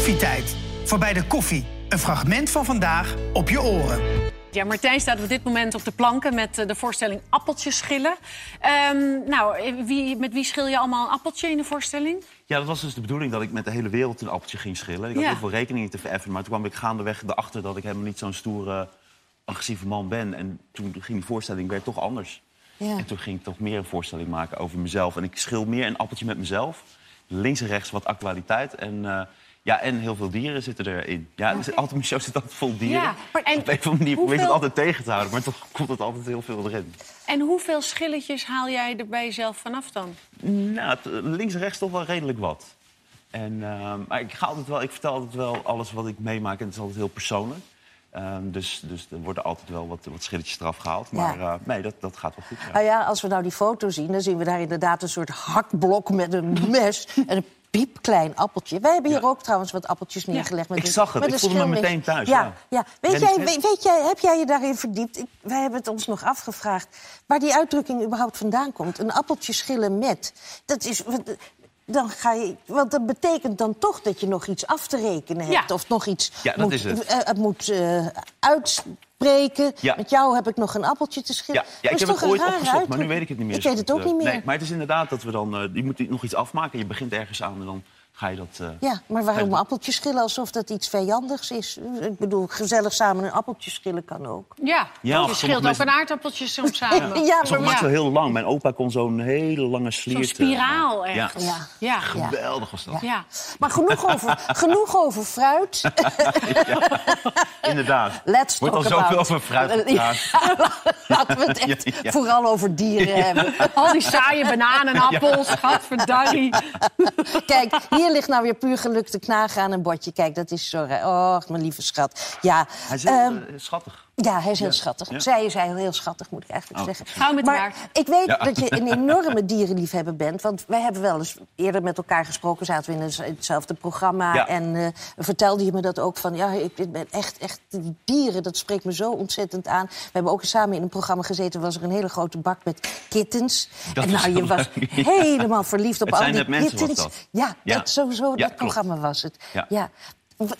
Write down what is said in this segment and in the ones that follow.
Koffietijd. Voorbij de koffie. Een fragment van vandaag op je oren. Ja, Martijn staat op dit moment op de planken met eh, de voorstelling Appeltjes schillen. Ehm, nou, wie, met wie schil je allemaal een appeltje in de voorstelling? Ja, dat was dus de bedoeling dat ik met de hele wereld een appeltje ging schillen. Ik had Ja. heel veel rekeningen te vereffenen, maar toen kwam ik gaandeweg erachter dat ik helemaal niet zo'n stoere, agressieve man ben. En toen ging die voorstelling weer toch anders. Ja. En toen ging ik toch meer een voorstelling maken over mezelf. En ik schil meer een appeltje met mezelf. Links en rechts wat actualiteit. En, eh, ja, en heel veel dieren zitten erin. Ja, dus altijd, mijn show zit altijd vol dieren. Ja, maar en Op een of andere manier probeer ik het altijd tegen te houden. Maar toch komt het altijd heel veel erin. En hoeveel schilletjes haal jij er bij jezelf vanaf dan? Nou, links en rechts toch wel redelijk wat. En, eh, maar ik, ga altijd wel, ik vertel altijd wel alles wat ik meemaak en het is altijd heel persoonlijk. Ehm, dus, dus er worden altijd wel wat, wat schilletjes eraf gehaald. Maar Ja. eh, nee, dat, dat gaat wel goed. Ja. Nou ja, als we nou die foto zien, dan zien we daar inderdaad een soort hakblok met een mes en een piepklein appeltje. Wij hebben hier Ja. ook trouwens wat appeltjes neergelegd. Met Ik een- zag het, met ik voelde me meteen thuis, Ja, ja. ja. Weet, Ja, jij, weet, jij, heb jij je daarin verdiept? Ik, wij hebben het ons nog afgevraagd waar die uitdrukking überhaupt vandaan komt. Een appeltje schillen met. Dat is. Dan ga je, want dat betekent dan toch dat je nog iets af te rekenen hebt. Ja. Of nog iets Ja, dat moet, is het. Eh, eh. Ja. Met jou heb ik nog een appeltje te schillen. Ja, ik heb het ooit opgezocht, maar nu weet ik het niet meer. Ik weet het ook eh, niet meer. Nee, maar het is inderdaad dat we dan... eh, je moet nog iets afmaken, je begint ergens aan en dan ga je dat... eh, Ja, maar waarom appeltjes schillen alsof dat iets vijandigs is? Ik bedoel, gezellig samen een appeltje schillen kan ook. Ja, Ja, je scheelt sommige ook een aardappeltje soms samen. Ja, Soms maakt ja. het heel lang. Mijn opa kon zo'n hele lange sliert... Zo'n spiraal eh, echt. Ja, Ja. Ja. geweldig was dat. Ja. Maar genoeg over, genoeg over fruit. Inderdaad. Let's Wordt al talk about- over fruit. Laten we het echt Ja, ja. vooral over dieren hebben. Al die saaie bananen en appels, gadverdarrie. Kijk, hier ligt nou weer puur geluk te knagen aan een bordje. Kijk, dat is zo... Oh, mijn lieve schat. Ja, Hij is heel ehm, eh, schattig. Ja, hij is heel schattig. Ja. Zij is heel, heel schattig, moet ik eigenlijk Oh. zeggen. Gauw met maar haar. ik weet Ja. dat je een enorme dierenliefhebber bent. Want wij hebben wel eens eerder met elkaar gesproken. Zaten we in het- hetzelfde programma. Ja. En eh, vertelde je me dat ook van... ja, ik ben echt, echt... Die dieren, dat spreekt me zo ontzettend aan. We hebben ook samen in een programma gezeten. was er een hele grote bak met kittens. Dat en nou, je was leuk. helemaal verliefd op Het al zijn die kittens. dat. Ja, Ja. Dat, sowieso, Ja, dat klopt. programma was het. Ja.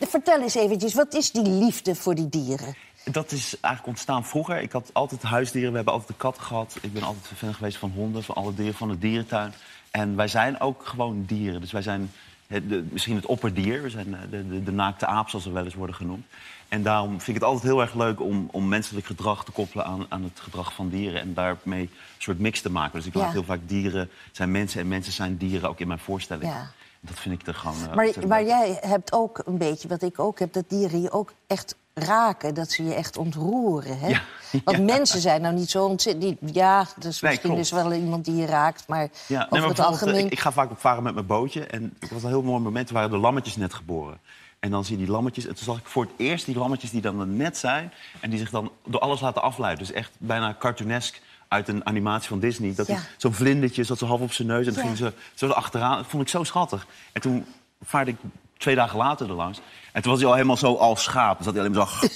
Vertel eens eventjes, wat is die liefde voor die dieren? Dat is eigenlijk ontstaan vroeger. Ik had altijd huisdieren. We hebben altijd een kat gehad. Ik ben altijd fan geweest van honden, van alle dieren van de dierentuin. En wij zijn ook gewoon dieren. Dus wij zijn het, de, misschien het opperdier. We zijn eh, de, de, de naakte aap, zoals we wel eens worden genoemd. En daarom vind ik het altijd heel erg leuk om, om menselijk gedrag te koppelen aan, aan het gedrag van dieren. En daarmee een soort mix te maken. Dus ik Ja. laat heel vaak dieren zijn mensen en mensen zijn dieren ook in mijn voorstelling. Ja. Dat vind ik er gewoon. eh, Maar, maar jij hebt ook een beetje, wat ik ook heb, dat dieren je ook echt raken. Dat ze je echt ontroeren. Hè? Ja, Want ja. mensen zijn nou niet zo ontzettend... Ja, dus Nee, misschien klopt. is wel iemand die je raakt. Maar Ja, over nee, maar het eh, algemeen... Ik, ik ga vaak op varen met mijn bootje. En het was een heel mooi moment. Er waren de lammetjes net geboren. En dan zie je die lammetjes. En toen zag ik voor het eerst die lammetjes die dan er net zijn. En die zich dan door alles laten afleiden. Dus echt bijna cartoonesk uit een animatie van Disney. Dat zo'n vlindertje zat zo half op zijn neus. En dan ging ze zo achteraan. Dat vond ik zo schattig. En toen vaarde ik twee dagen later er langs. En toen was hij al helemaal zo als schaap. Dan zat hij alleen maar zo...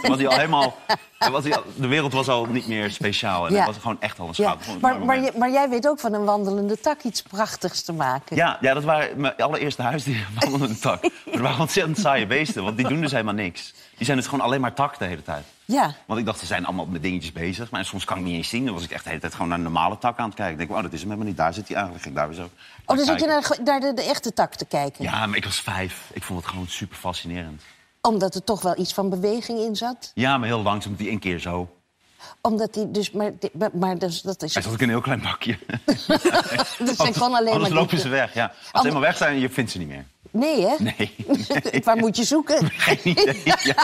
Toen was hij al helemaal... was hij al- de wereld was al niet meer speciaal. En hij was gewoon echt al een schaap. maar, maar, jij weet ook van een wandelende tak iets prachtigs te maken. Ja, ja, dat waren mijn allereerste huisdieren van een tak. Maar dat waren ontzettend saaie beesten, want die doen dus helemaal niks. Die zijn dus gewoon alleen maar tak de hele tijd. Ja. Want ik dacht, ze zijn allemaal met dingetjes bezig. Maar soms kan ik niet eens zien. Dan was ik echt de hele tijd gewoon naar een normale tak aan het kijken. Ik denk, oh, dat is hem helemaal niet. Daar zit hij eigenlijk. Ik daar weer zo. Oh, dan zit je naar, naar de, de echte tak te kijken. Ja, maar ik was vijf. Ik vond het gewoon super fascinerend. Omdat er toch wel iets van beweging in zat. Ja, maar heel langzaam. Die één keer zo. Omdat die dus... Maar, maar, maar dus, dat is... Hij zat ook in een heel klein bakje. Dat zijn gewoon alleen Anders maar... lopen die- ze weg, ja. Als ze eenmaal weg zijn, je vindt ze niet meer. Nee, hè? Nee. Waar moet je zoeken? Geen idee. Ja.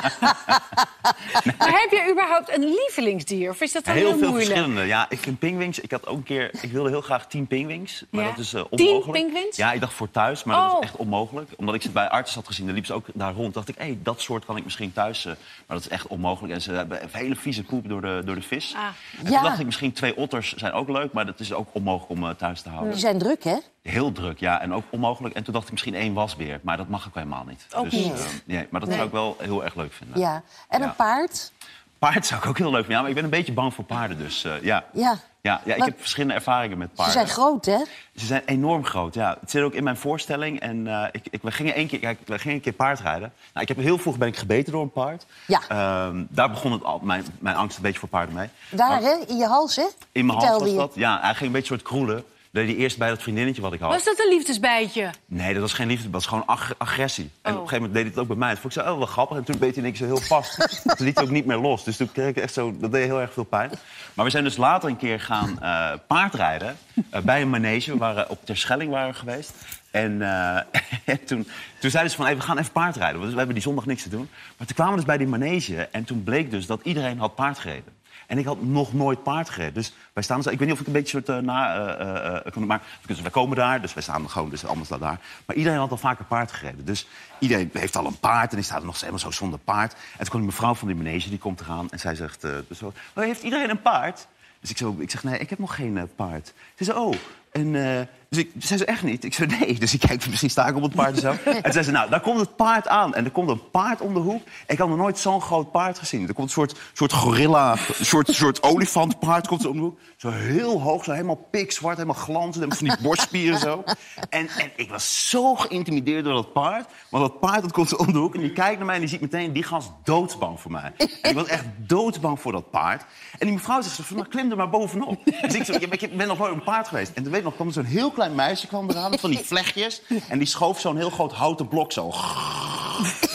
Maar heb je überhaupt een lievelingsdier? Of is dat dan heel, Heel veel moeilijk? verschillende. Ja, ik vind pingwings. Ik had ook een keer. Ik wilde heel graag tien pingwings. Maar Ja. dat is eh, Tien onmogelijk. pinguïns? Ja, ik dacht voor thuis, maar dat Oh. is echt onmogelijk. Omdat ik ze bij artsen had gezien, daar liep ze ook daar rond. dacht ik, hé, dat soort kan ik misschien thuis. eh, maar dat is echt onmogelijk. En ze hebben hele vieze poep door de, door de vis. Ah. En Ja. toen dacht ik, misschien twee otters zijn ook leuk, maar dat is ook onmogelijk om eh, thuis te houden. Die zijn druk, hè? Heel druk, ja, en ook onmogelijk. En toen dacht ik misschien één wasbeer, maar dat mag ook helemaal niet. Ook dus, niet. eh, nee, maar dat Nee. zou ik wel heel erg leuk vinden. Ja. En Ja. een paard? Paard zou ik ook heel leuk vinden, ja, maar ik ben een beetje bang voor paarden, dus eh, ja. Ja. Ja, ja ik heb verschillende ervaringen met Ze paarden. zijn groot, hè? Ze zijn enorm groot, ja. Het zit ook in mijn voorstelling. En eh, ik, ik, we, gingen één keer, kijk, we gingen een keer paardrijden. Nou, ik heb heel vroeg ben ik gebeten door een paard. Ja. Ehm, daar begon het al, mijn, mijn angst een beetje voor paarden mee. Daar, Maar hè? In je hals, hè? In mijn hals was je. dat. Ja, hij ging een beetje soort kroelen. Deed hij eerst bij dat vriendinnetje wat ik had. Was dat een liefdesbijtje? Nee, dat was geen liefde, dat was gewoon ag- agressie. En op Oh. een gegeven moment deed hij het ook bij mij. Dat vond ik zo oh, wel grappig. En toen beet hij keer zo heel vast. toen liet hij ook niet meer los. Dus toen kreeg ik echt zo... Dat deed heel erg veel pijn. Maar we zijn dus later een keer gaan eh, paardrijden. eh, bij een manege. We waren op Terschelling waren we geweest. En, eh, en toen, toen zeiden ze van, hey, we gaan even paardrijden. Want we hebben die zondag niks te doen. Maar toen kwamen we dus bij die manege. En toen bleek dus dat iedereen had paard gereden. En ik had nog nooit paard gereden. Dus wij staan, ik weet niet of ik een beetje soort uh, na... eh, eh, eh, maar dus wij komen daar, dus wij staan gewoon, dus allemaal staat daar. Maar iedereen had al vaker paard gereden. Dus iedereen heeft al een paard en die staat er nog helemaal zo zonder paard. En toen kwam die mevrouw van die manege, die komt eraan en zij zegt... eh, dus oh, heeft iedereen een paard? Dus ik, zo, ik zeg, nee, ik heb nog geen eh, paard. Ze zei, oh, en... dus ik zei ze echt niet. Ik zei nee. Dus ik kijk, misschien sta ik op het paard zo. En zei ze, nou, daar komt het paard aan. En er komt een paard om de hoek. Ik had nog nooit zo'n groot paard gezien. Er komt een soort, soort gorilla, een soort, soort olifantpaard komt om de hoek. Zo heel hoog, zo helemaal pikzwart, helemaal glanzend. Helemaal van die borstspieren zo. En, en ik was zo geïntimideerd door dat paard. Want dat paard dat komt om de hoek en die kijkt naar mij... en die ziet meteen, die gast doodsbang voor mij. Ik was echt doodsbang voor dat paard. En die mevrouw zegt, nou, klim er maar bovenop. Dus ik, maar ik ben nog nooit een paard geweest. En toen weet nog, kwam zo'n heel klein meisje kwam eraan... met van die vlechtjes. En die schoof zo'n heel groot houten blok zo...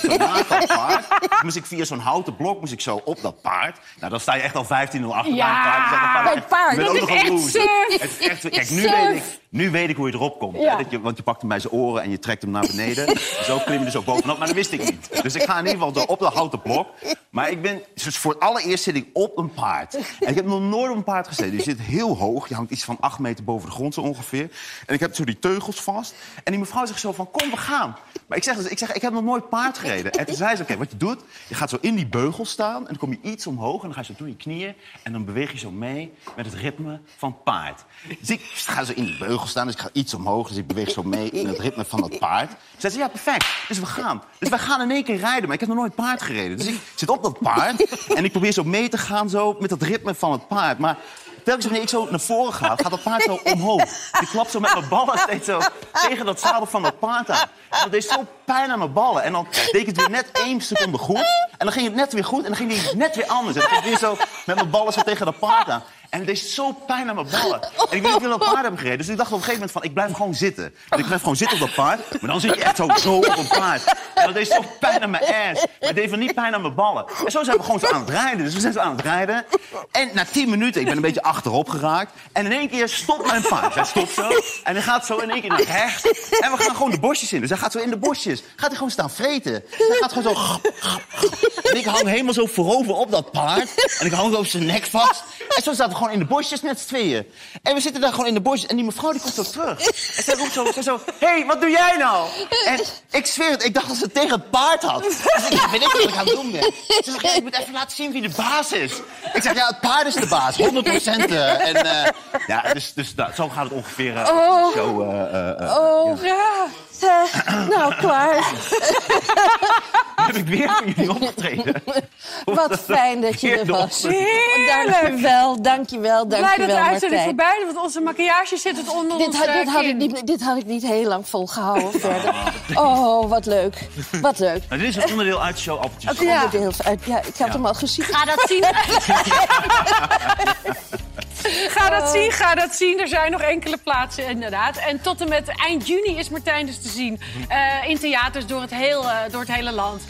Zo naast dat paard. Moest ik via zo'n houten blok moest ik zo op dat paard. Nou, dan sta je echt al 15-0 achter Ja, bij paard. Dat bij het paard. je bent Dat ook is echt surf. Het is echt, kijk, nu surf. weet, ik, nu weet ik hoe je erop komt. Ja. Dat je, want je pakt hem bij zijn oren en je trekt hem naar beneden. Zo klim je dus ook bovenop. Maar dat wist ik niet. Dus ik ga in ieder geval op dat houten blok. Maar ik ben, dus voor het allereerst zit ik op een paard. En ik heb nog nooit op een paard gezeten. Je zit heel hoog. Je hangt iets van acht meter boven de grond zo ongeveer. En ik heb zo die teugels vast. En die mevrouw zegt zo van, kom, we gaan. Maar ik zeg, dus, ik zeg, ik heb nog nooit paard gereden. En toen zei ze, oké, wat je doet, je gaat zo in die beugel staan... en dan kom je iets omhoog en dan ga je zo door je knieën... en dan beweeg je zo mee met het ritme van paard. Dus ik ga zo in die beugel staan, dus ik ga iets omhoog... dus ik beweeg zo mee in het ritme van dat paard. Zei ze, ja, perfect, dus we gaan. Dus wij gaan in één keer rijden, maar ik heb nog nooit paard gereden. Dus ik zit op dat paard en ik probeer zo mee te gaan zo met dat ritme van het paard. Maar telkens wanneer ik zo naar voren ga, gaat dat paard zo omhoog. Ik klap zo met mijn ballen steeds zo tegen dat zadel van dat paard aan. En dat deed zo pijn aan mijn ballen. En dan deed ik het weer net één seconde goed. En dan ging het net weer goed en dan ging het net weer anders. En dan ging ik weer zo met mijn ballen zo tegen dat paard aan. En het deed zo pijn aan mijn ballen. En ik weet niet dat paard hebben gereden. Dus ik dacht op een gegeven moment van, ik blijf gewoon zitten. Dus ik blijf gewoon zitten op dat paard. Maar dan zit je echt zo, zo op een paard. En dat deed zo pijn aan mijn ass. Maar het deed van niet pijn aan mijn ballen. En zo zijn we gewoon zo aan het rijden. Dus we zijn zo aan het rijden. En na tien minuten, ik ben een beetje achterop geraakt. En in één keer stopt mijn paard. Hij stopt zo. En hij gaat zo in één keer naar rechts. En we gaan gewoon de bosjes in. Dus hij gaat zo in de bosjes. Gaat hij gewoon staan vreten. Dus hij gaat gewoon zo... En ik hang helemaal zo voorover op dat paard. En ik hang zo op zijn nek vast. En zo we gewoon in de bosjes met z'n tweeën. En we zitten daar gewoon in de bosjes. En die mevrouw die komt zo terug. En zij roept zo, zo... Hé, hey, wat doe jij nou? En ik zweer het, ik dacht dat ze het tegen het paard had. Dus ik weet ik wat ik aan het doen ben. Ze zegt, ja, ik moet even laten zien wie de baas is. Ik zeg, ja, het paard is de baas. 100 procent. en eh, ja, dus, dus da- zo gaat het ongeveer. eh, Oh. zo, eh, eh, eh, Oh, Ja. eh, nou, klaar. heb ik weer voor jullie opgetreden. Wat fijn dat je er Heerlijk. was. Heerlijk. Dankjewel, dankjewel, Blij dat de dankjewel, uitzending voorbij is, want onze maquillage zit het onder Dit, ons had, eh, dit, had ik niet, dit had ik niet heel lang volgehouden verder. Oh, wat leuk. Wat leuk. Nou, dit is een onderdeel uit de show Appeltjes. Het onderdeel uit, ja, ik had hem al gezien. Ga dat zien. Ga dat zien, ga dat zien. Er zijn nog enkele plaatsen, inderdaad. En tot en met eind juni is Martijn dus te zien. eh, in theaters door het, heel, eh, door het hele land.